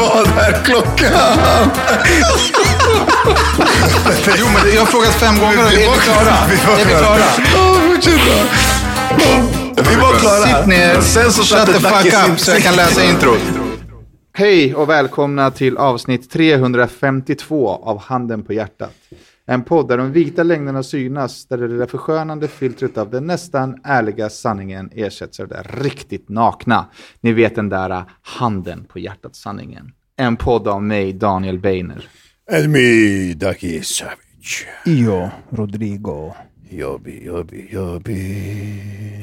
Vad är klockan? Jo, men jag har frågat fem gånger är vi klara? Är vi klara? Ja, fortsätt. Vi var klara. Sitt ner, Sen så shut the fuck up så jag kan läsa introt. Hej och välkomna till avsnitt 352 av Handen på hjärtat. En podd där de vita längderna synas, där det lilla förskönande filtret av den nästan ärliga sanningen ersätts av det där riktigt nakna. Ni vet den där uh, handen på hjärtat-sanningen. En podd av mig, Daniel Beiner. And me, Ducky Savage. Io, Rodrigo. Jobby, jobby, jobby.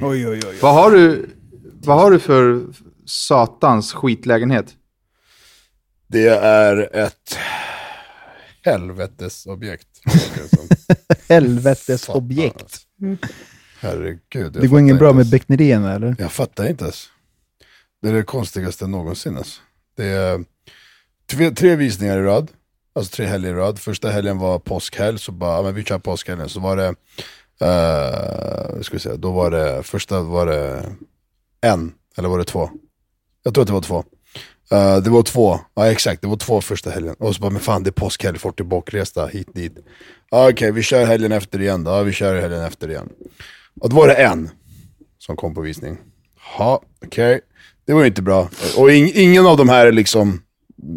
Oj, oj, oj. Vad har du, vad har du för satans skitlägenhet? Det är ett helvetesobjekt. Helvetes objekt. Herregud. Det går ingen bra med ens. beknerierna eller? Jag fattar inte ens. Det är det konstigaste någonsin. Alltså. Det är tre, tre visningar i rad. Alltså tre helger i rad. Första helgen var påskhelg, så bara, men vi kör påskhelgen. Så var det, uh, ska vi säga, då var det, första var det en, eller var det två? Jag tror att det var två. Eh, det var två, ja exakt, det var två första helgen. Och så bara, men fan det är påskhelg, folk är bortresta hit dit. Okej, vi kör helgen efter igen då. Ja, vi kör helgen efter igen. Och då var det en som kom på visning. Ja, okej. Det var ju inte bra. Och ing- ingen av de här är liksom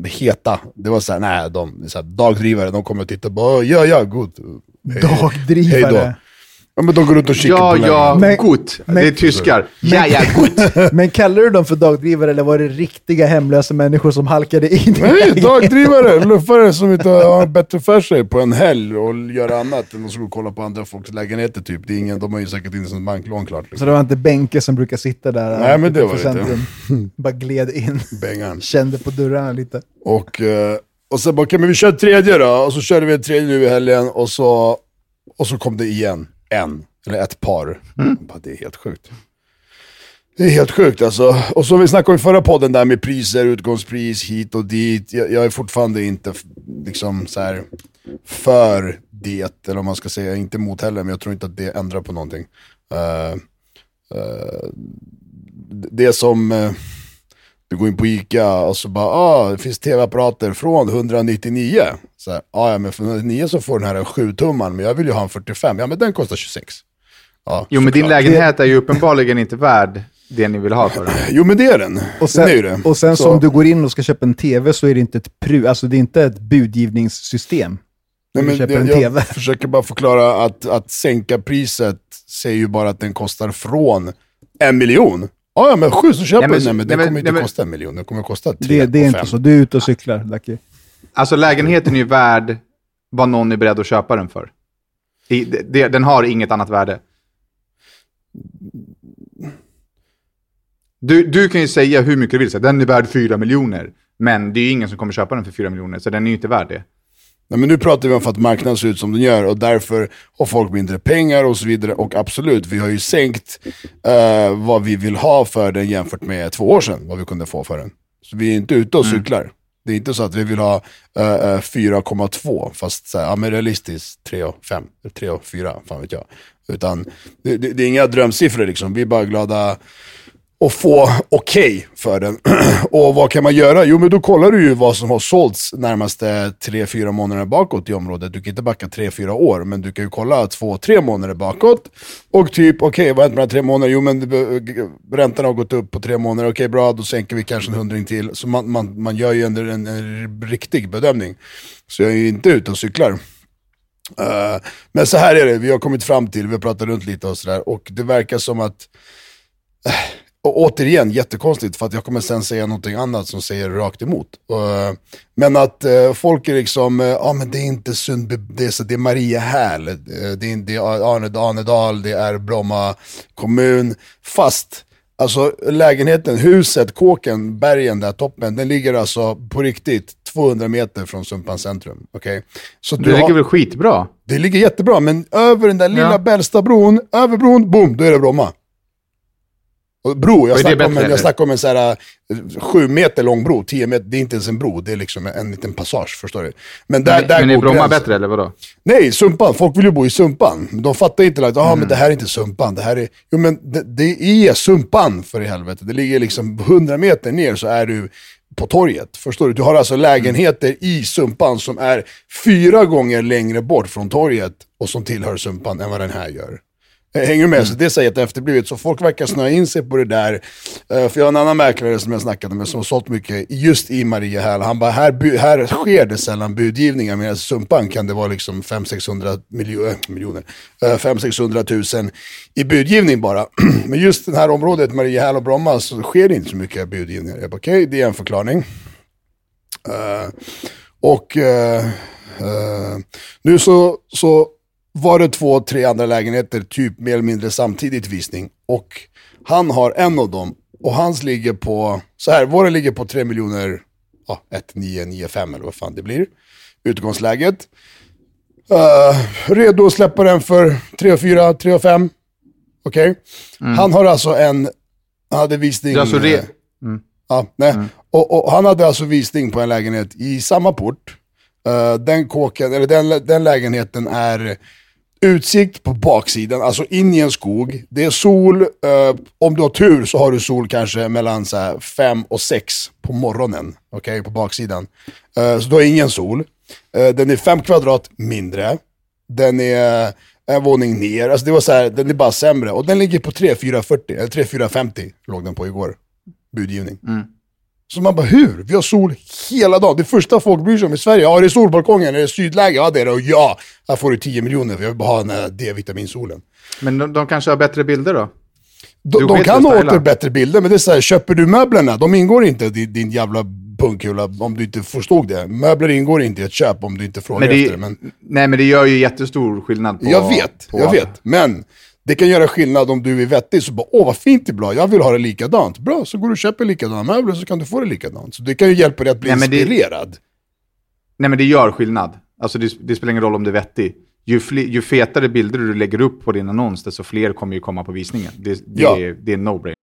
heta. Det var såhär, nej, de så här, dagdrivare, de kommer och tittar och bara, ja, ja, god. Hej- Dagdrivare. Hej då. Ja, men de går runt och kikar Ja, på ja. Men- gut. Det är tyskar. Ja, ja, gut. Men kallar du dem för dagdrivare eller var det riktiga hemlösa människor som halkade in? i Nej, dagdrivare, luffare som inte har bättre för sig på en helg och gör annat än att gå och kolla på andra folks lägenheter typ. Det är ingen, de har ju säkert inte sån banklån klart. Så Liksom. det var inte Benke som brukar sitta där Nej, men det var det inte. Bara gled in, Bengan. kände på dörrarna lite. Och, eh, och sen bara, okej men vi kör tredje då. Och så körde vi en tredje nu i helgen och så, och så kom det igen. En, eller ett par. Bara, det är helt sjukt. Det är helt sjukt alltså. Och som vi snackade om i förra podden där med priser, utgångspris hit och dit. Jag, jag är fortfarande inte liksom så här för det, eller om man ska säga, inte emot heller, men jag tror inte att det ändrar på någonting. Eh, eh, det som, eh, du går in på Ica och så bara, ah, det finns tv-apparater från 199. Så här, ah, ja, men för 199 så får den här en 7-tummaren, men jag vill ju ha en 45. Ja, men den kostar 26. Ja, Jo, men din lägenhet är ju uppenbarligen inte värd det ni vill ha för den. Jo, men det är den. Och den sen, det. och sen Så- om du går in och ska köpa en tv så är det inte ett, pru, alltså det är inte ett budgivningssystem. Nej, du men köper jag, en jag försöker bara förklara att, att sänka priset säger ju bara att den kostar från en miljon. Ja, ja men sju så köper men- den. Men men- kommer inte nej, kosta en miljon, den kommer kosta tre Det, det är inte så. Du är ute och cyklar, Lucky. Alltså lägenheten är ju värd vad någon är beredd att köpa den för. I, det, det, den har inget annat värde. Du, du kan ju säga hur mycket du vill, så den är värd 4 miljoner. Men det är ju ingen som kommer köpa den för 4 miljoner, så den är ju inte värd det. Nej, men nu pratar vi om för att marknaden ser ut som den gör och därför har folk mindre pengar och så vidare. Och absolut, vi har ju sänkt eh, vad vi vill ha för den jämfört med två år sedan, vad vi kunde få för den. Så vi är inte ute och cyklar. Det är inte så att vi vill ha eh, eh, 4,2 fast så här, ja, men realistiskt 3 och 5, 3 och 4, fan vet jag. Utan det, det, det är inga drömsiffror liksom, vi är bara glada och få okej för den. och vad kan man göra? Jo, men då kollar du ju vad som har sålts närmaste 3-4 månader bakåt i området. Du kan inte backa 3-4 år, men du kan ju kolla 2-3 månader bakåt. Och typ, okej, vad har hänt med de här tre månaderna? Jo, men räntan har gått upp på tre månader. Okej, bra, då sänker vi kanske en hundring till. Så man, man, man gör ju ändå en, en riktig bedömning. Så jag är ju inte ute och cyklar. Uh, men så här är det, vi har kommit fram till, vi har pratat runt lite och sådär, och det verkar som att eh, och återigen, jättekonstigt för att jag kommer sen säga någonting annat som säger rakt emot. Eh, men att eh, folk är liksom, ja ah, men det är inte Sundby, det är, så, det är eh, det är, det är Arne, Arnedal, det är Bromma kommun. Fast, alltså lägenheten, huset, kåken, bergen där, toppen, den ligger alltså på riktigt 200 meter från Sumpans centrum. okej? Så Det ligger har, väl skitbra? det ligger jättebra, men över den där lilla Ja. Bällstabron, över bron, boom, då är det Bromma. Och bro, jag snackar, om en, jag snackar om en så här, eh, sju meter lång bro, tio meter, det är inte ens en bro, det är liksom en liten passage, förstår du? Men där, Men, där men är Bromma gränsen. bättre eller vadå? Nej, Sumpan. Folk vill ju bo i Sumpan. De fattar inte att ah, Mm. men det här är inte Sumpan. Det här är... Jo, men det, det är Sumpan för i helvete. Det ligger liksom 100 meter ner så är du på torget. Förstår du? Du har alltså lägenheter i Sumpan som är fyra gånger längre bort från torget och som tillhör Sumpan än vad den här gör. Hänger du med? Så det säger att efterblivet. Så folk verkar snöa in sig på det där. Eh, för jag har en annan mäklare som jag snackade med som har sålt mycket just i Mariehäll. Han bara, här, här sker det sällan budgivningar. Medan Sumpan kan det vara liksom 500-600 miljo- eh, miljoner. Eh, 500-600 000 i budgivning bara. Men just det här området, Mariehäll och Bromma, så sker det inte så mycket budgivningar. Jag bara, okej, det är en förklaring. Uh, och uh, uh, nu så, så var det två, tre andra lägenheter, typ mer eller mindre samtidigt visning. Och han har en av dem. Och hans ligger på, så här, våra ligger på 3 miljoner, ja, 1 9 9 5 eller vad fan det blir. Utgångsläget. Eh, redo att släppa den för 3 4, 3 5. Okej? Han har alltså en, han hade visning. Det är alltså re- eh, Ja, nej. Och, och han hade alltså visning på en lägenhet i samma port. Eh, den kåken, eller den, den lägenheten är utsikt på baksidan, alltså in i en skog. Det är sol, eh, om du har tur så har du sol kanske mellan 5 och 6 på morgonen, okej, på baksidan. Eh, så du har ingen sol. Eh, den är 5 kvadrat mindre. Den är en våning ner, alltså det var så här, den är bara sämre. Och den ligger på 3440, eller 3450 låg den på igår. Budgivning. Mm. Så man bara, hur? Vi har sol hela dagen. Det första folk bryr sig om i Sverige, ja det är solbalkongen, är det sydläge? Ja det är det. Och ja, här får du 10 miljoner för jag vill bara ha den här D-vitaminsolen. Men de, de kanske har bättre bilder då? De, de kan ha åter bättre bilder, men det är så här, köper du möblerna, de ingår inte i din jävla punkkula om du inte förstod det. Möbler ingår inte i ett köp om du inte frågar Men det, efter det. Men Nej, men det gör ju jättestor skillnad på... jag vet, på, jag vet. Men det kan göra skillnad om du är vettig, så bara åh vad fint det är bra, jag vill ha det likadant. Bra, så går du och köper likadana möbler så kan du få det likadant. Så det kan ju hjälpa dig att bli Nej, men det- inspirerad. Nej, men det gör skillnad. Alltså det, det spelar ingen roll om du är vettig. Ju, fle, ju fetare bilder du lägger upp på din annons, desto fler kommer ju komma på visningen. Det, det, Ja. är, det är en no-brainer.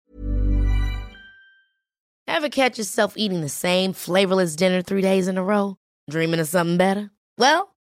Ever catch yourself eating the same flavorless dinner three days in a row? Dreaming of something better? Well,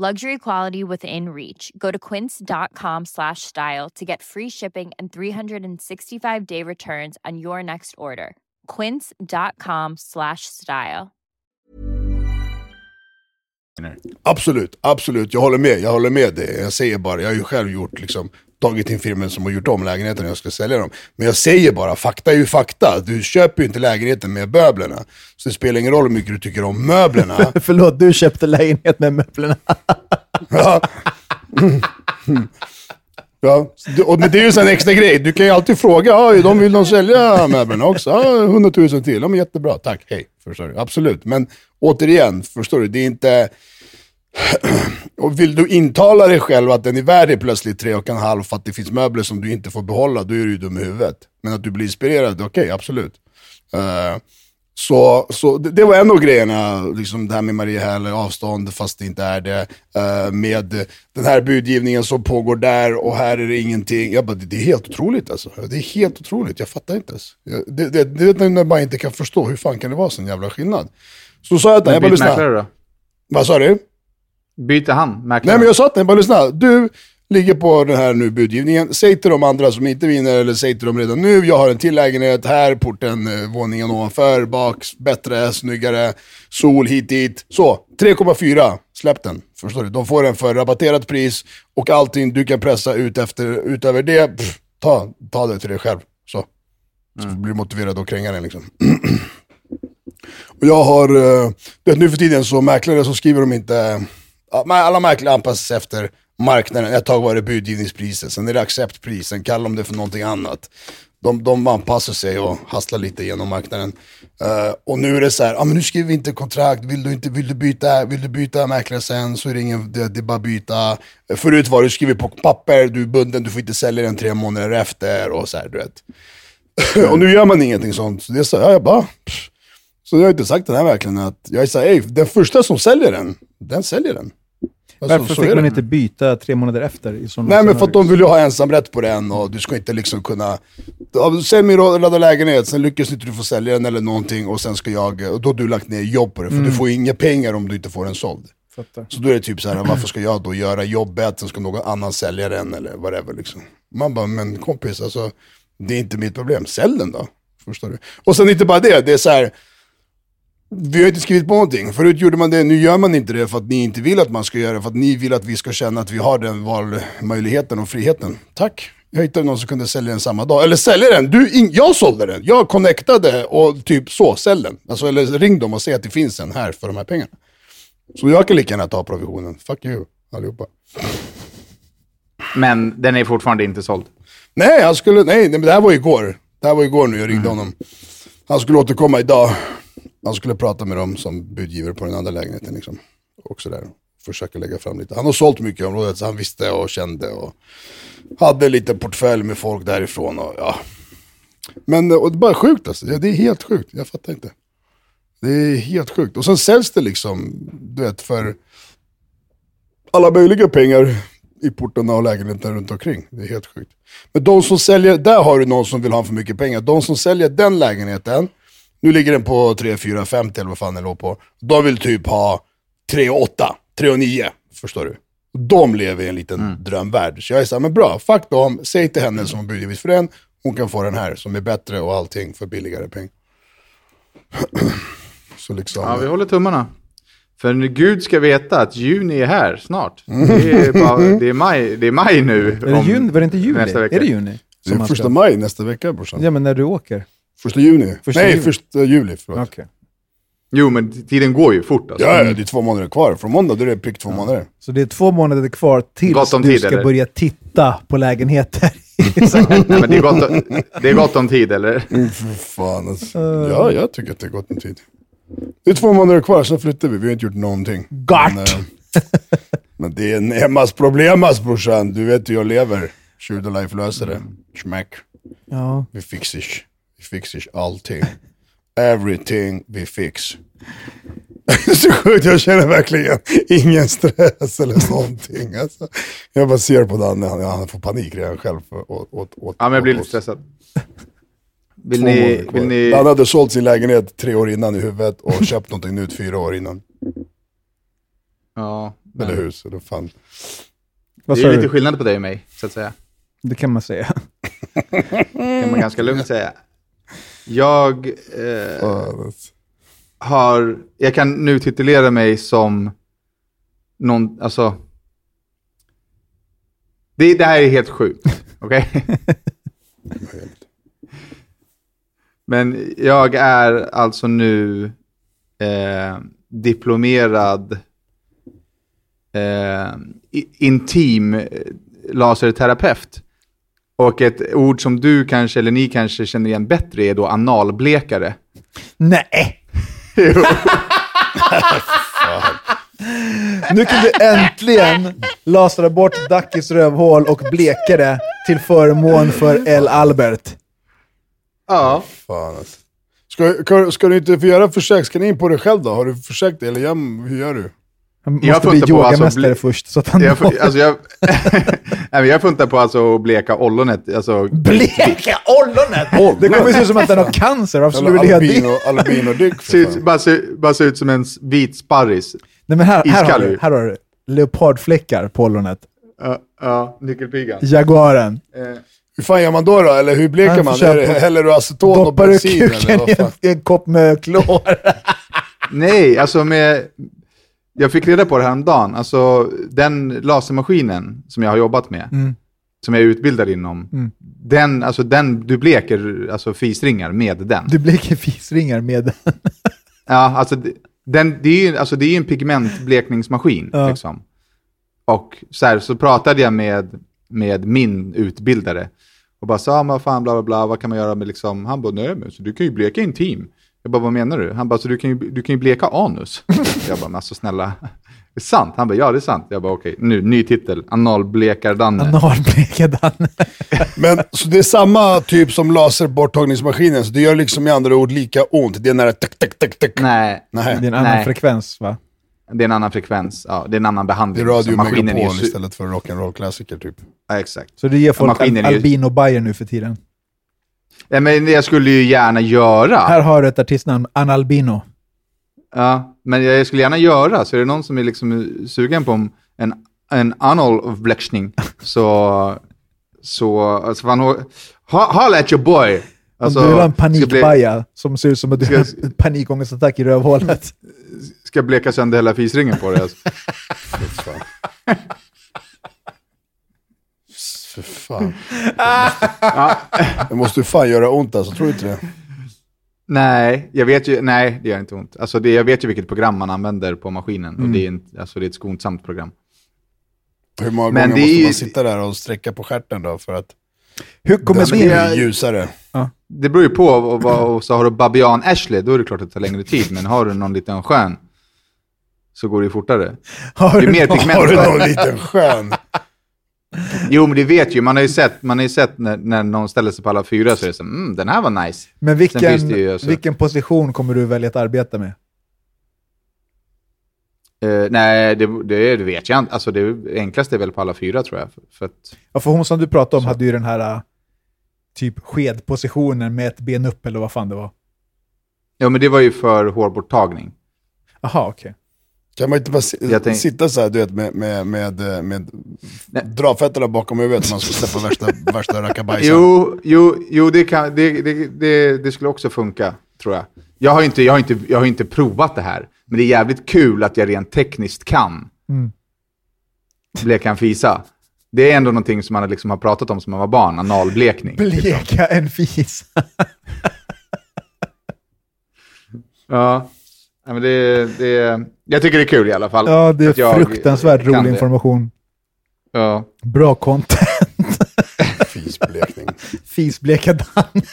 Luxury quality within reach. Go to quince.com slash style to get free shipping and 365 day returns on your next order. Quince.com slash style. Absolut, absolut. Jag håller med. Jag håller med dig. Jag säger bara, jag har ju själv gjort liksom, tagit in firmor som har gjort om lägenheten när jag ska sälja dem. Men jag säger bara, fakta är ju fakta. Du köper ju inte lägenheten med möblerna. Så det spelar ingen roll hur mycket du tycker om möblerna. Förlåt, du köpte lägenhet med möblerna. ja. Ja, och det är ju så en extra grej. Du kan ju alltid fråga, ja, de vill de sälja möblerna också? Ja, 100 000 till. Ja, men jättebra, tack, hej. Förstår du? Absolut, men återigen, förstår du, det är inte... Och vill du intala dig själv att den är värd plötsligt tre och en halv för att det finns möbler som du inte får behålla, då är du ju dum i huvudet. Men att du blir inspirerad, okej, absolut. Eh, så, så det, det var en av grejerna, liksom det här med Mariehäll, avstånd fast det inte är det. Eh, med den här budgivningen som pågår där och här är det ingenting. Jag bara, det, det är helt otroligt alltså. Det är helt otroligt, jag fattar inte ens. Det, det, det vet när man inte kan förstå, hur fan kan det vara sån jävla skillnad? Så sa jag att jag bara lyssna. Vad sa du? Byter han mäklare? Nej men jag sa till henne, bara lyssna. Du, ligger på den här nu budgivningen. Säg till de andra som inte vinner, eller säg till dem redan nu, jag har en till lägenhet här, porten, eh, våningen ovanför, bak, bättre, snyggare, sol hit dit. Så, 3,4, släpp den. Förstår du? De får den för rabatterat pris och allting du kan pressa ut efter, utöver det, pff, ta, ta det till dig själv. Så. Så blir du motiverad att kränga den liksom. Och jag har, eh, du vet, nu för tiden så mäklare så skriver de inte, alla mäklare anpassas efter marknaden. Ett tag var det budgivningspriset, sen är det acceptpris, sen kallar de det för någonting annat. De, de anpassar sig och hasslar lite genom marknaden. Eh, och nu är det så här, ah, men nu skriver vi inte kontrakt, vill du, inte, vill du, byta, vill du byta mäklare sen så är det ingen, det, det är bara byta. Förut var det, du skriver på papper, du är bunden, du får inte sälja den tre månader efter och så här, du vet. och nu gör man ingenting sånt. Så det är så här, ja, jag bara, pff. Så jag har inte sagt den här verkligen att, jag är såhär, ey, den första som säljer den, den säljer den. Alltså, Varför så fick man inte byta tre månader efter? I sådana Nej men för att de vill ju ha ensamrätt på den och du ska inte liksom kunna... Sälj min ladda lägenhet, sen lyckas inte du få sälja den eller någonting och sen ska jag... Och då har du lagt ner jobb på det, för Mm. du får inga pengar om du inte får den såld. Fattar. Så då är det typ så här, varför ska jag då göra jobbet, sen ska någon annan sälja den eller whatever liksom. Man bara, men kompis alltså, det är inte mitt problem, sälj den då. Förstår du? Och sen inte bara det, det är så här. Vi har inte skrivit på någonting. Förut gjorde man det, nu gör man inte det för att ni inte vill att man ska göra det. För att ni vill att vi ska känna att vi har den valmöjligheten och friheten. Tack. Jag hittade någon som kunde sälja den samma dag. Eller sälja den, du, in, jag sålde den. Jag connectade och typ så, sälj den. Alltså, eller ring dem och säg att det finns en här för de här pengarna. Så jag kan lika gärna ta provisionen. Fuck you, allihopa. Men den är fortfarande inte såld. Nej, han skulle, nej, nej, men det här var igår. Det här var igår nu, jag ringde honom. Han skulle återkomma idag. Man skulle prata med dem som budgivare på den andra lägenheten. Liksom. Och sådär. Försöka lägga fram lite. Han har sålt mycket i området så han visste och kände och hade lite portfölj med folk därifrån. Och, ja. Men och det är bara sjukt alltså. Det är helt sjukt. Jag fattar inte. Det är helt sjukt. Och sen säljs det liksom, du vet, för alla möjliga pengar i portarna och lägenheterna runt omkring. Det är helt sjukt. Men de som säljer, där har du någon som vill ha för mycket pengar. De som säljer den lägenheten, nu ligger den på 3, 4, 50 eller vad fan den låg på. De vill typ ha 3, 8, 3 och 9. Förstår du? De lever i en liten drömvärld. Så jag är såhär, men bra, fuck dem. Säg till henne som har budgivit för den, hon kan få den här som är bättre och allting för billigare pengar. Så liksom. Ja, vi håller tummarna. För Gud ska veta att juni är här snart. Det är, bara, det är, maj, det är maj nu. Är det juni? Var det inte juli? nästa vecka. Är det juni? det är första maj nästa vecka brorsan. Ja, men när du åker. Första juni. Första Nej, juli. första juli. Förlåt. Okej. Jo, men tiden går ju fort alltså. Ja, ja, det är två månader kvar. Från måndag då är det prick två månader. Så det är två månader kvar tills Gott om du tid, ska eller? börja titta på lägenheter. Nej, men det, är gott, om- det är gott om tid, eller? Mm, för fan alltså. Ja, jag tycker att det är gott med tid. Det är två månader kvar, sen flyttar vi. Vi har inte gjort någonting. Gart! Men, eh, men det är Nemas problemas brorsan. Du vet hur jag lever. Tjudo Life löser det. Smack. ja. Vi fixar. Vi fixar allting. Everything we fix. Det så sjukt, jag känner verkligen ingen stress eller någonting. Alltså, jag bara ser på Danne, han, han får panik redan själv. Åt, åt, åt, Ja, men jag blir lite stressad. Vill ni... Vill ni Han hade sålt sin lägenhet tre år innan i huvudet och köpt någonting nytt fyra år innan. ja, Eller men, hus, eller fan. Det är lite skillnad på dig och mig, så att säga. Det kan man säga. kan man ganska lugnt säga. Jag eh, har... Jag kan nu titulera mig som någon... Alltså... Det, det här är helt sjukt, okej? Men jag är alltså nu eh, diplomerad eh, intim eh, laserterapeut. Och ett ord som du kanske, eller ni kanske känner igen bättre är då analblekare. Nej! Jo. Nu kan du äntligen lasra bort Dackis rövhål och bleka det till förmån för El Albert. ja. fan alltså. Ska, ska, ska du inte få göra försökskanin på dig själv då? Har du försökt det? Eller hur gör du? Han Jag måste bli funtar på alltså yogamästare bli- först. Så att han Jag, fu- alltså jag, Nej, jag funtar på alltså att bleka ollonet. Alltså, Bleka ollonet! Det kommer se ut som att den har cancer. Varför skulle du vilja det? albino dick se för ut, fan. bara, se, bara se ut som en vit sparris. Nej, men här, här, har du, här har du leopardfläckar på ollonet. Ja, ja, nyckelpigan. Jaguaren. Eh, Hur fan gör man då då? Eller hur bleker man? får Är det- Häller du aceton och Doppar du bensin? kuken i en, en kopp med klor? nej, alltså med... Jag fick reda på det här om dagen. Alltså den lasermaskinen som jag har jobbat med, Mm. som jag är utbildad inom, Mm. den, alltså den, du bleker alltså fisringar med den. Du bleker fisringar med den. Ja, alltså den, det är ju alltså, det är en pigmentblekningsmaskin. Ja. Liksom. Och så, här, så pratade jag med, med min utbildare och bara sa, ah, vad fan, bla bla bla, vad kan man göra med liksom, han bara, nej men så du kan ju bleka intim. Jag bara, vad menar du? Han bara, så du kan ju, du kan ju bleka anus. jag bara, men alltså snälla, det är sant? Han bara, ja det är sant. Jag bara, okej, nu, ny titel, analblekardanne. Analblekad Danne. Men så det är samma typ som laserborttagningsmaskinen, så det gör liksom i andra ord lika ont. Det är nära tack, tack, tack, tack. Nej, Det är Nej, en annan Nej. frekvens va? det är en annan frekvens. Ja, det är en annan det behandling. är radio maskinen är ju megapol istället för rock'n'roll klassiker typ. Ja, exakt. Så det ger folk maskinen är ju- albino bajer nu för tiden. Ja, men jag skulle ju gärna göra. Här har du ett artistnamn, Analbino. Ja, men jag skulle gärna göra, så är det någon som är liksom sugen på en, en analblekning så, så, alltså fan, ha, holla at your boy. Alltså, Om du vill ha en panikbaja som ser ut som att du har en panikångestattack i rövhålet. ska bleka sönder hela fisringen på dig. Alltså. För fan. Det måste ju fan göra ont alltså, tror du inte det? Nej, jag vet ju, nej det gör inte ont. Alltså det, jag vet ju vilket program man använder på maskinen och det är, inte, alltså det är ett skonsamt program. Hur många Men gånger måste ju- man sitta där och sträcka på stjärten då för att Hur kommer den ska bli ljusare? Det beror ju på, och, och, och så har du babian Ashley, då är det klart att det tar längre tid, men har du någon liten skön så går det ju fortare. Har du mer någon-. Har du någon liten skön? Jo, men det vet ju, man har ju sett, man har ju sett när, när någon ställer sig på alla fyra så är det så mm, den här var nice. Men vilken, alltså- vilken position kommer du välja att arbeta med? Eh, nej, det, det, vet jag inte. Alltså det enklaste är väl på alla fyra tror jag. För, för att, Ja, för hon som du pratade om hade ju den här äh, typ skedpositionen med ett ben upp eller vad fan det var. ja, men det var ju för hårborttagning. Jaha, okej. Kan man inte bara si- tänk- sitta så här, du vet, med, med, med, med, med Nej. dra fötterna bakom huvudet om man ska släppa värsta, värsta rackabajsan? Jo, jo, jo det, kan, det, det, det, det skulle också funka, tror jag. Jag har, inte, jag, har inte, jag har inte provat det här, men det är jävligt kul att jag rent tekniskt kan Mm. bleka en fisa. Det är ändå någonting som man liksom har pratat om som man var barn, analblekning. Bleka en fis. Ja, Ja, men det, det, jag tycker det är kul i alla fall. Ja, det är fruktansvärt rolig det. information. Ja. Bra content. Fisblekning. Fisbleka Danne.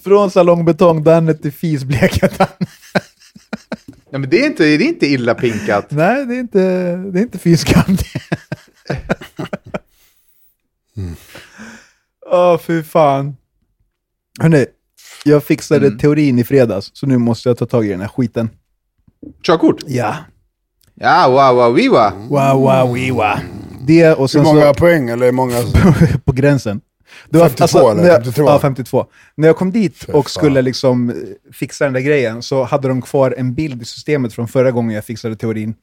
Från salongbetong-Danne till fisbleka Danne. ja, men det är inte, det är inte illa pinkat. Nej, det är inte, det är inte fy skam det. Åh, fy fan. Hörrni, jag fixade Mm. teorin i fredags, så nu måste jag ta tag i den här skiten. Körkort? Ja. Ja, wow, wow, viva. Wow, wow, wiwa. Det och Hur sen många så poäng eller hur många? på gränsen. Det var, 52 eller när jag, 52? Ja, 52. När jag kom dit och skulle liksom eh, fixa den där grejen så hade de kvar en bild i systemet från förra gången jag fixade teorin.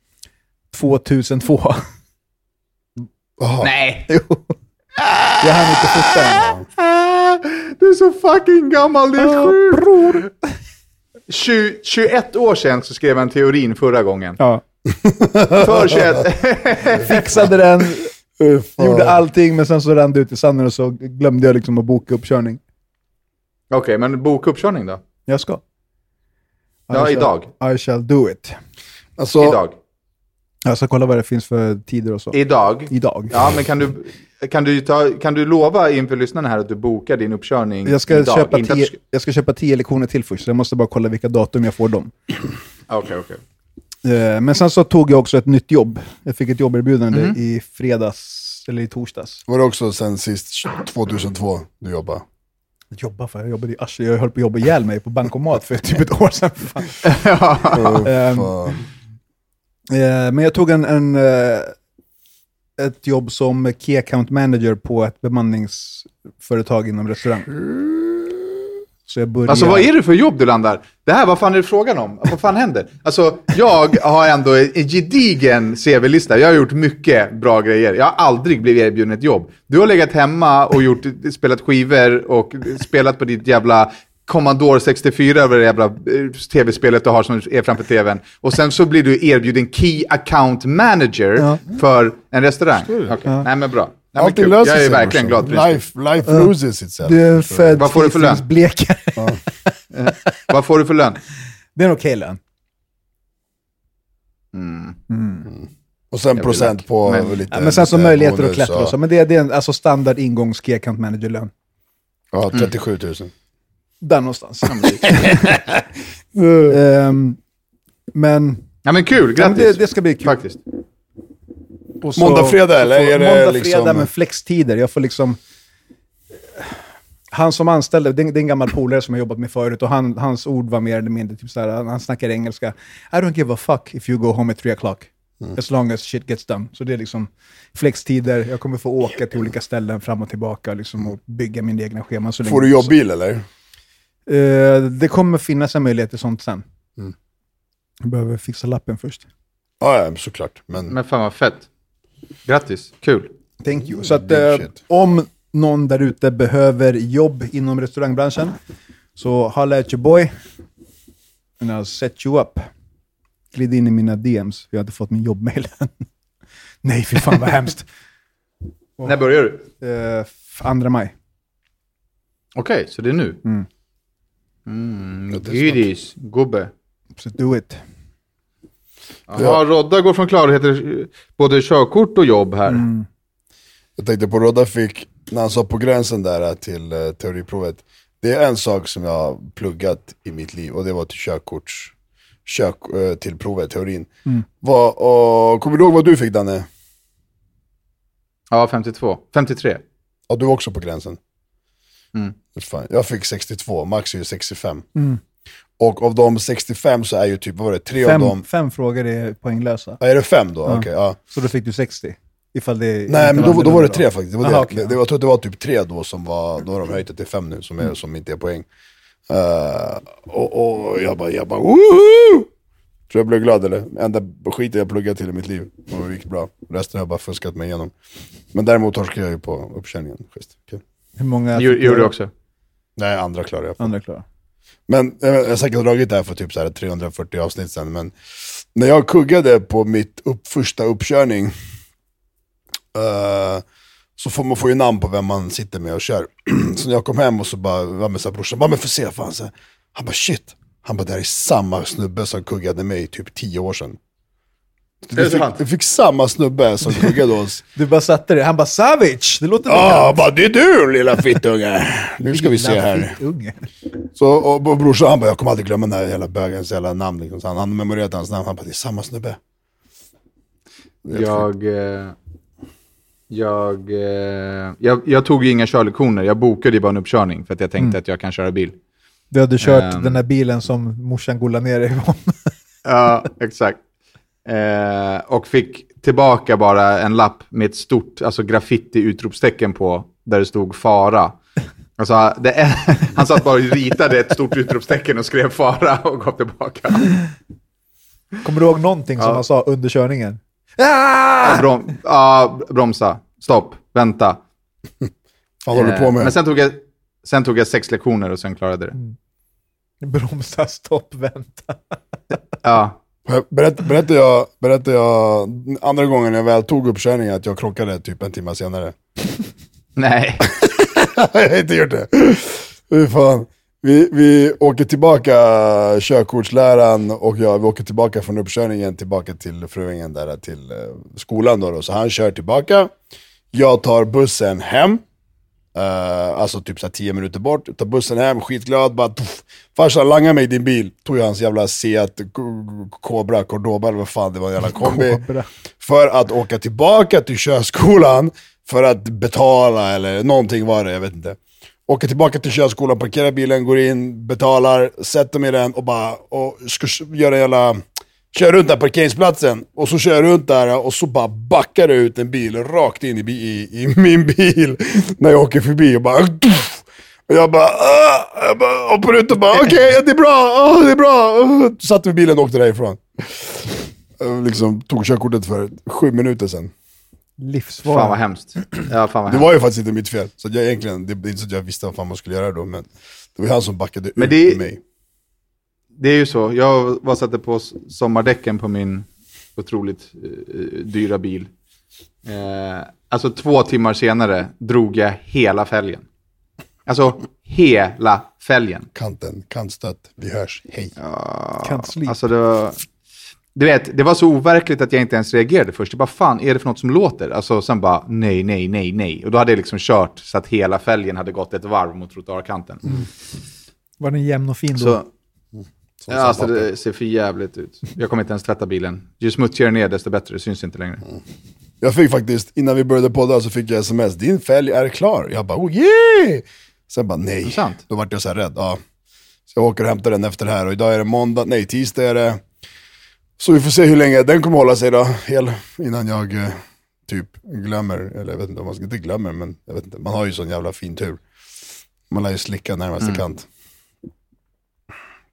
2002. Jaha. Nej. Jo. Jag hann inte fota den. Du är så fucking gammal, det är sjukt. 20, 21 år sedan så skrev jag en teorin förra gången. Ja. För 21. Fixade den, fan. gjorde allting, men sen så rann det ut i sanden och så glömde jag liksom att boka uppkörning. Okej, men boka uppkörning då? Jag ska. Ja, I shall- idag. I shall do it. Alltså, Idag. Jag ska kolla vad det finns för tider och så. Idag. Idag. Ja, men kan du, kan, du ta, kan du lova inför lyssnarna här att du bokar din uppkörning Jag ska, idag? köpa tio, du jag ska köpa tio lektioner till först, så jag måste bara kolla vilka datum jag får dem. Okej, okej. Eh, Men sen så tog jag också ett nytt jobb. Jag fick ett jobberbjudande Mhm. i fredags, eller i torsdags. var det också sen sist 2002 du jobbade? Jobba för, jag jobbade i Arsle, jag höll på att jobba ihjäl mig på bankomat för typ ett år sedan. Fan. Oh, Ehm, fan. Eh, Men jag tog en, en, eh, ett jobb som Key Account Manager på ett bemanningsföretag inom restaurang. Så jag börjar... Alltså vad är det för jobb du landar? Det här, vad fan är det frågan om? Vad fan händer? Alltså, jag har ändå en gedigen CV-lista. Jag har gjort mycket bra grejer. Jag har aldrig blivit erbjuden ett jobb. Du har legat hemma och gjort, spelat skivor och spelat på ditt jävla Commodore 64 över det jävla eh, tv-spelet du har som är framför tvn. Och sen så blir du erbjuden Key Account Manager Ja. för en restaurang. Okej, Nej men bra. Nej, men Allting kul. löser Jag är sig. verkligen glad. Life, life loses itself. Du är född Vad får du för lön? blekare. Vad får du för lön? Det är en okej lön. Och sen Jag blir procent lack. på Men- lite... Ja, men sen så möjligheter att klättra och så. Men det, är- det är en alltså standard ingångs key account manager-lön. Ja, 37 000. Där någonstans. Ehm, men Ja men kul, ja, grattis. det, det ska bli kul. Faktiskt. Och Måndag, fredag, eller är det Måndag, liksom- fredag med flextider. Jag får liksom... Han som anställde, det är, det är en gammal polare som jag jobbat med förut och han, hans ord var mer eller mindre typ såhär, han snackar engelska. I don't give a fuck if you go home at 3 o'clock. Mm. As long as shit gets done. Så det är liksom flextider, jag kommer få åka till olika ställen fram och tillbaka liksom, och bygga min egna scheman. Så Får länge- du jobbil eller? Eh, det kommer finnas en möjlighet till sånt sen. Mm. Jag behöver fixa lappen först. Ja, ja, såklart. Men Men fan vad fett. Grattis, kul. Thank you. Så att eh, om någon där ute behöver jobb inom restaurangbranschen, så holla at your boy. And I'll set you up. Glid in i mina DMs, för jag har inte fått min jobbmail än. Nej, fy fan vad hemskt. När börjar du? Uh, andra maj. Okej, så det är nu? Mm. Mm, gubbe. Så do it. Ja, Rodda går från klarheter både körkort och jobb här. Mm. jag tänkte på Rodda fick, när han sa på gränsen där till uh, teoriprovet. Det är en sak som jag har pluggat i mitt liv och det var till körkorts, kök, eh, till provet, teorin. Mm. Vad, och, kommer du ihåg vad du fick Danne? Ja, 52. 53. Ja, du var också på gränsen. Mm. Fan, jag fick 62, Max är ju 65. Mm. Och av de 65 så är ju typ, vad var det, tre av Fem, dem... fem frågor är poänglösa. Ja, är det fem då? Ja. Okej, ja. Så då fick du 60. Ifall det Nej men då, då var det tre faktiskt. Det var Aha, det. okej, det, ja. det var, jag tror att det var typ tre då som var, då har de höjt det till fem nu som, är, som inte är poäng. Eh, och, och jag bara, jag bara woho! Tror jag blev glad eller? Enda skiten jag pluggat till i mitt liv. Och det gick bra. Resten har jag bara fuskat mig igenom. Men däremot torskade jag ju på uppkörningen. Schysst. Kul. Hur många Gjorde du också? Nej, andra klarar jag. På. Andra klara. Men eh, jag har säkert dragit det här för typ så här 340 avsnitt sen, men när jag kuggade på mitt upp, första uppkörning, eh, så får man få ju namn på vem man sitter med och kör. så när jag kom hem och så bara, var med så här, brorsan, bara men för se, fan, så här. han bara shit, han bara det här är samma snubbe som kuggade mig typ 10 år sedan. Du fick, du fick samma snubbe som kuggade oss. Du bara satte det, han bara Savage! Det låter Ja, bara det är du lilla fittunge. Nu ska vi se här. Så, och, och brorsan han bara, jag kommer aldrig glömma den här jävla bögens jävla namn. Liksom. Så han han memorerat hans namn, han bara, det är samma snubbe. Är. Jag, eh, jag, eh, jag, jag tog ju inga körlektioner. Jag bokade ju bara en uppkörning för att jag tänkte att jag kan köra bil. Du hade kört Ehm. den där bilen som morsan golade ner dig ifrån. Ja, exakt. Eh, och fick tillbaka bara en lapp med ett stort alltså graffiti-utropstecken på, där det stod fara. Alltså, det är, han satt bara och ritade ett stort utropstecken och skrev fara och gav tillbaka. Kommer du ihåg någonting som Ja. han sa under körningen? Ja, Brom, ja, bromsa, stopp, vänta. Vad håller du på Eh, med? Men sen tog, jag, sen tog jag sex lektioner och sen klarade det. Bromsa, stopp, vänta. Ja, Berätt, berättade, jag, berättade jag andra gången jag väl tog uppkörningen att jag krockade typ en timme senare? nej. jag har inte gjort det. Fy fan. Vi, vi åker tillbaka, körkortsläraren och jag, vi åker tillbaka från uppkörningen tillbaka till Fruängen där till eh, skolan då, då. Så han kör tillbaka. Jag tar bussen hem. Eh, alltså typ så här 10 minuter bort. Tar bussen hem, skitglad. Bara, tuff. Farsan, langa mig din bil. Tog jag hans jävla Seat Cobra, Cordoba eller vad fan det var, en jävla kombi. För att åka tillbaka till körskolan för att betala eller någonting var det, jag vet inte. Åker tillbaka till körskolan, parkerar bilen, går in, betalar, sätter mig i den och bara och ska göra en jävla... Kör runt den parkeringsplatsen och så kör jag runt där och så bara backar det ut en bil rakt in i, i, i min bil när jag åker förbi och bara... Och jag bara, "Åh!" jag bara och på rutan bara, okej, det är bra, åh, det är bra. Åh. Satte vi bilen och åkte därifrån. Jag liksom tog körkortet för sju minuter sedan. Livsfarligt. Fan vad hemskt. Ja, fan vad Det hemskt. var ju faktiskt inte mitt fel. Så jag egentligen, det är inte så att jag visste vad fan man skulle göra då, men det var han som backade Men ut det- mig. Det är ju så. Jag var satte på sommardäcken på min otroligt eh, dyra bil. Eh, alltså två timmar senare drog jag hela fälgen. Alltså hela fälgen. Kanten, kantstött, vi hörs, hej. Sleep. Alltså det var, du vet, det var så overkligt att jag inte ens reagerade först. Jag bara, fan, är det för något som låter? Alltså sen bara, nej, nej, nej, nej. Och då hade jag liksom kört så att hela fälgen hade gått ett varv mot trottoarkanten. Var den jämn och fin då? Så, ja, alltså det ser för jävligt ut. Jag kommer inte ens tvätta bilen. Ju smutsigare ner, desto bättre. Det syns inte längre. Jag fick faktiskt, innan vi började podda så fick jag sms, din fälg är klar. Jag bara, oh yeah! Sen bara, nej. sant? Då vart jag så här rädd. Ja. Så jag åker och hämtar den efter det här och idag är det måndag, nej tisdag är det. Så vi får se hur länge den kommer hålla sig då, hel, innan jag eh, typ glömmer, eller jag vet inte om man ska inte glömmer, men jag vet inte, man har ju sån jävla fin tur. Man lär ju slicka närmaste Mm. kant.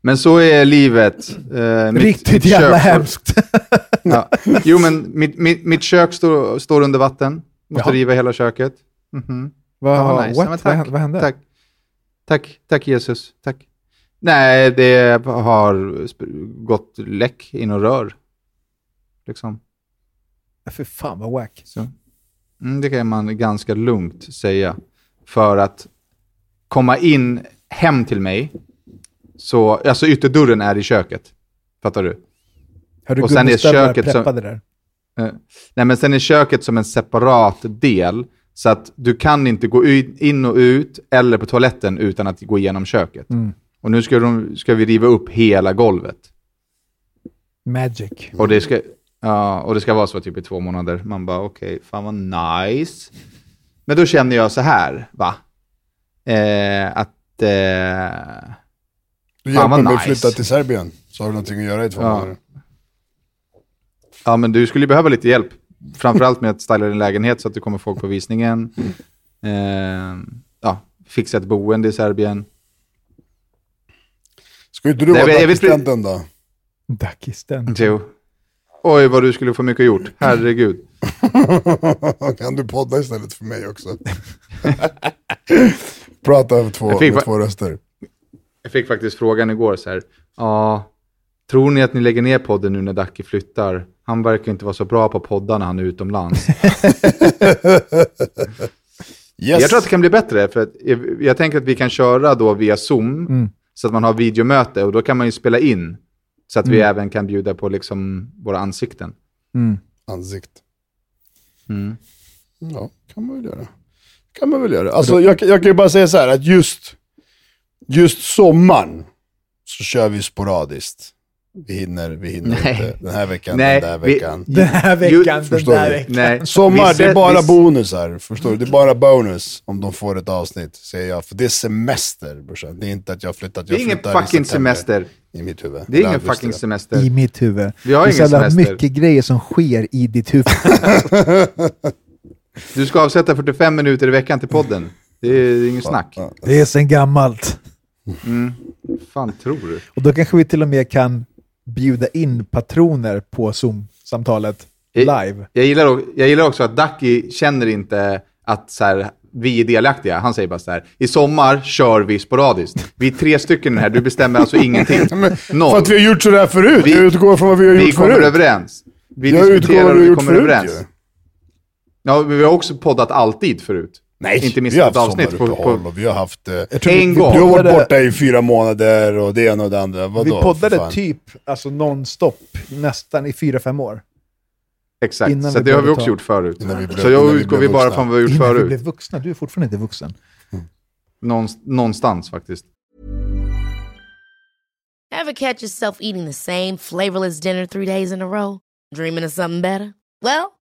Men så är livet. Eh, mitt- Riktigt mitt jävla hemskt. Ja. Jo, men mitt, mitt, mitt kök står, står under vatten. Måste Jaha. riva hela köket. Mhm. Vad, Ja, vad nice. Ja, vad, tack. vad hände? Tack. Tack, tack Jesus. Tack. Nej, det har gått läck i några rör. Liksom. För fan vad wack. Så. Mm, det kan man ganska lugnt säga. För att komma in hem till mig, så, alltså ytterdörren är i köket. Fattar du? Har du Och sen är köket som- där? Eh, Nej, men sen är köket som en separat del. Så att du kan inte gå in och ut eller på toaletten utan att gå igenom köket. Mm. Och nu ska, de, ska vi riva upp hela golvet. Magic. Och det ska, ja, och det ska vara så typ i två månader. Man bara okej, fan vad nice. Men då känner jag så här, va? Eh, att... Eh, Du hjälper mig att nice. flytta till Serbien, så har du någonting att göra i två Ja. månader. ja, men du skulle ju behöva lite hjälp. Framförallt med att styla din lägenhet så att du kommer folk på visningen. Eh, ja, fixa ett boende i Serbien. Ska inte du vara assistenten då? Dackisten. Jo. Oj, vad du skulle få mycket gjort. Herregud. kan du podda istället för mig också? Prata över två, med två röster. Jag fick faktiskt frågan igår så här. Ja, tror ni att ni lägger ner podden nu när Dacke flyttar? Han verkar inte vara så bra på poddar när han är utomlands. Yes. Jag tror att det kan bli bättre, för att jag, jag tänker att vi kan köra då via Zoom, Mm. så att man har videomöte och då kan man ju spela in, så att vi även kan bjuda på liksom våra ansikten. Mm. Ansikt. Mm. Ja, kan man väl göra. kan man väl göra. Alltså, jag, jag kan ju bara säga så här att just, just sommaren så kör vi sporadiskt. Vi hinner, vi hinner Nej. inte den här veckan, Nej, den där vi- veckan. Den här veckan, den förstår där du? veckan. Nej. Sommar, Vi det är bara vi- bonusar. Förstår du? Det är bara bonus om de får ett avsnitt, säger jag. För det är semester, brorsan. Det är inte att jag har flyttat. Det är Jag ingen fucking semester. I mitt huvud. Det är ingen fucking semester. I mitt huvud. Vi har det är så ingen semester. mycket grejer som sker i ditt huvud. Du ska avsätta 45 minuter i veckan till podden. Det är inget snack. Ja. Det är sen gammalt. Fan tror du? Och då kanske vi till och med kan bjuda in patroner på Zoom-samtalet live. Jag gillar, o- jag gillar också att Ducky känner inte att så här, vi är delaktiga. Han säger bara så här, i sommar kör vi sporadiskt. Vi är tre stycken här, du bestämmer alltså ingenting. Noll. För att vi har gjort sådär förut. Vi- jag utgår från vad vi har gjort vi kommer förut. överens. Vi Jag diskuterar och vi kommer förut överens. ju. Ja, vi har också poddat alltid förut. Nej, Inte vi missat har ett haft avsnitt. På, sommaruppehåll på, och vi har haft... Eh, tror En vi, vi gång. du har varit borta i fyra månader och det ena och det andra. Vadå? Vi för poddade typ alltså non-stop nästan i fyra, fem år. exakt, innan så vi det har vi också ta- gjort förut. Innan vi blev- så innan jag vi utgår blev vi bara från vad vi har gjort Innan vi förut. blev vuxna. Du är fortfarande inte vuxen. Någonst- någonstans faktiskt. Ever catch yourself eating the same flavorless dinner three days in a row? Dreaming of something better? Well,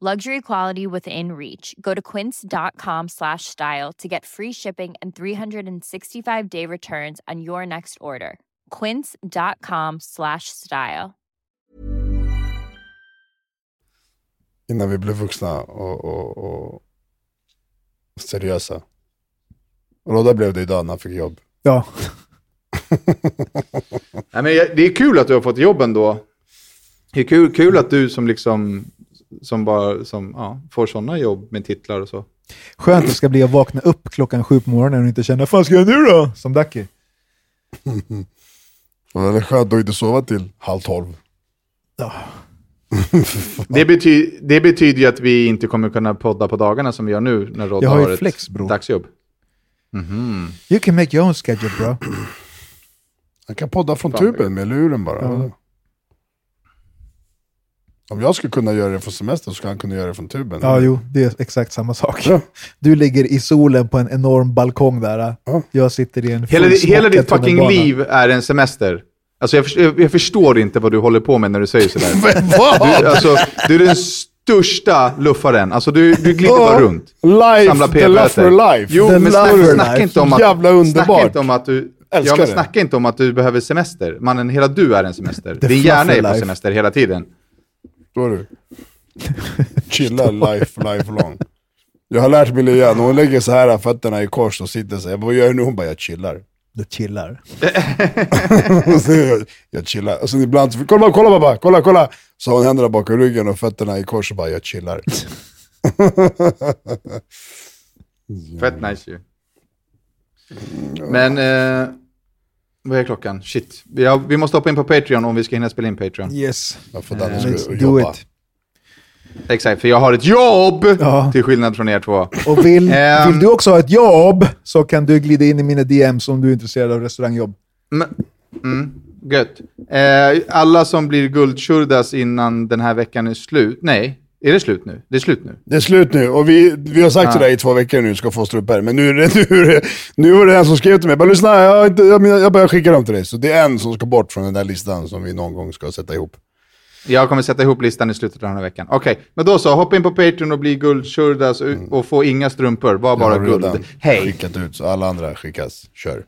Luxury quality within reach. Go to quince.com slash style to get free shipping and 365 day returns on your next order. Quince.com slash style. Innan vi blev vuxna och, och, och seriösa. Där blev det idag när han fick jobb. Ja, Nej, men det är kul att du har fått jobb ändå. Det är kul, kul att du som liksom som bara som, ja, får sådana jobb med titlar och så. skönt det ska bli att vakna upp klockan sju på morgonen och inte känna vad fan ska jag nu då? Som Ducky. Och det är skönt att inte sova till halv tolv. Det, bety det betyder ju att vi inte kommer kunna podda på dagarna som vi gör nu när Rodda Jag har har ett flex, bro. dagsjobb. You can make your own schedule bro. Han kan podda från Fan. tuben med luren bara. Ja. Om jag skulle kunna göra det från semester så skulle han kunna göra det från tuben. Ja, jo, det är exakt samma sak. Ja. Du ligger i solen på en enorm balkong där. Ja. Jag sitter i en Hela, hela ditt fucking liv är en semester. Alltså jag, förstår, jag, förstår inte vad du håller på med när du säger sådär. Du, alltså, du är den största luffaren. Alltså du, du glider bara runt. Life, Samla the love for life. Jo, The men love snacka, for snacka life. inte om att... Jävla underbart. Snacka inte om att du... Älskar ja, men snacka inte om att du behöver semester. Mannen, hela du är en semester. Din hjärna är på life. semester hela tiden. Förstår du? Chilla life, life long. Jag har lärt mig Lea, när hon lägger så här fötterna i kors och sitter så här, jag bara, vad gör du nu? Hon bara, jag chillar. Du chillar. Jag, jag chillar. Och sen ibland, så, kolla, kolla babba, kolla, kolla. Så har hon händerna bakom ryggen och fötterna i kors och bara, jag chillar. Fett nice ju. Men... Eh, vad är klockan? Shit. Vi, har, vi måste hoppa in på Patreon om vi ska hinna spela in Patreon. Yes. Jag får Danne Let's ska do jobba. it. Exakt, för jag har ett jobb! Ja. Till skillnad från er två. Och vill, Ehm. vill du också ha ett jobb så kan du glida in i mina DMs om du är intresserad av restaurangjobb. Mm, gött. Eh, alla som blir guldtjurdas innan den här veckan är slut. Nej, är det slut nu? Det är slut nu. Det är slut nu och vi, vi har sagt Ja. sådär i två veckor nu, ska få strumpor. Men nu, är det, nu, nu var det en som skrev till mig, bara lyssna, jag, inte, jag, jag bara skickar dem till dig. Så det är en som ska bort från den där listan som vi någon gång ska sätta ihop. Jag kommer sätta ihop listan i slutet av den här veckan. Okej, men då så. Hoppa in på Patreon och bli guldtjurdas och- och få inga strumpor. Var bara guld. Hej! skickat ut, så alla andra skickas. Kör.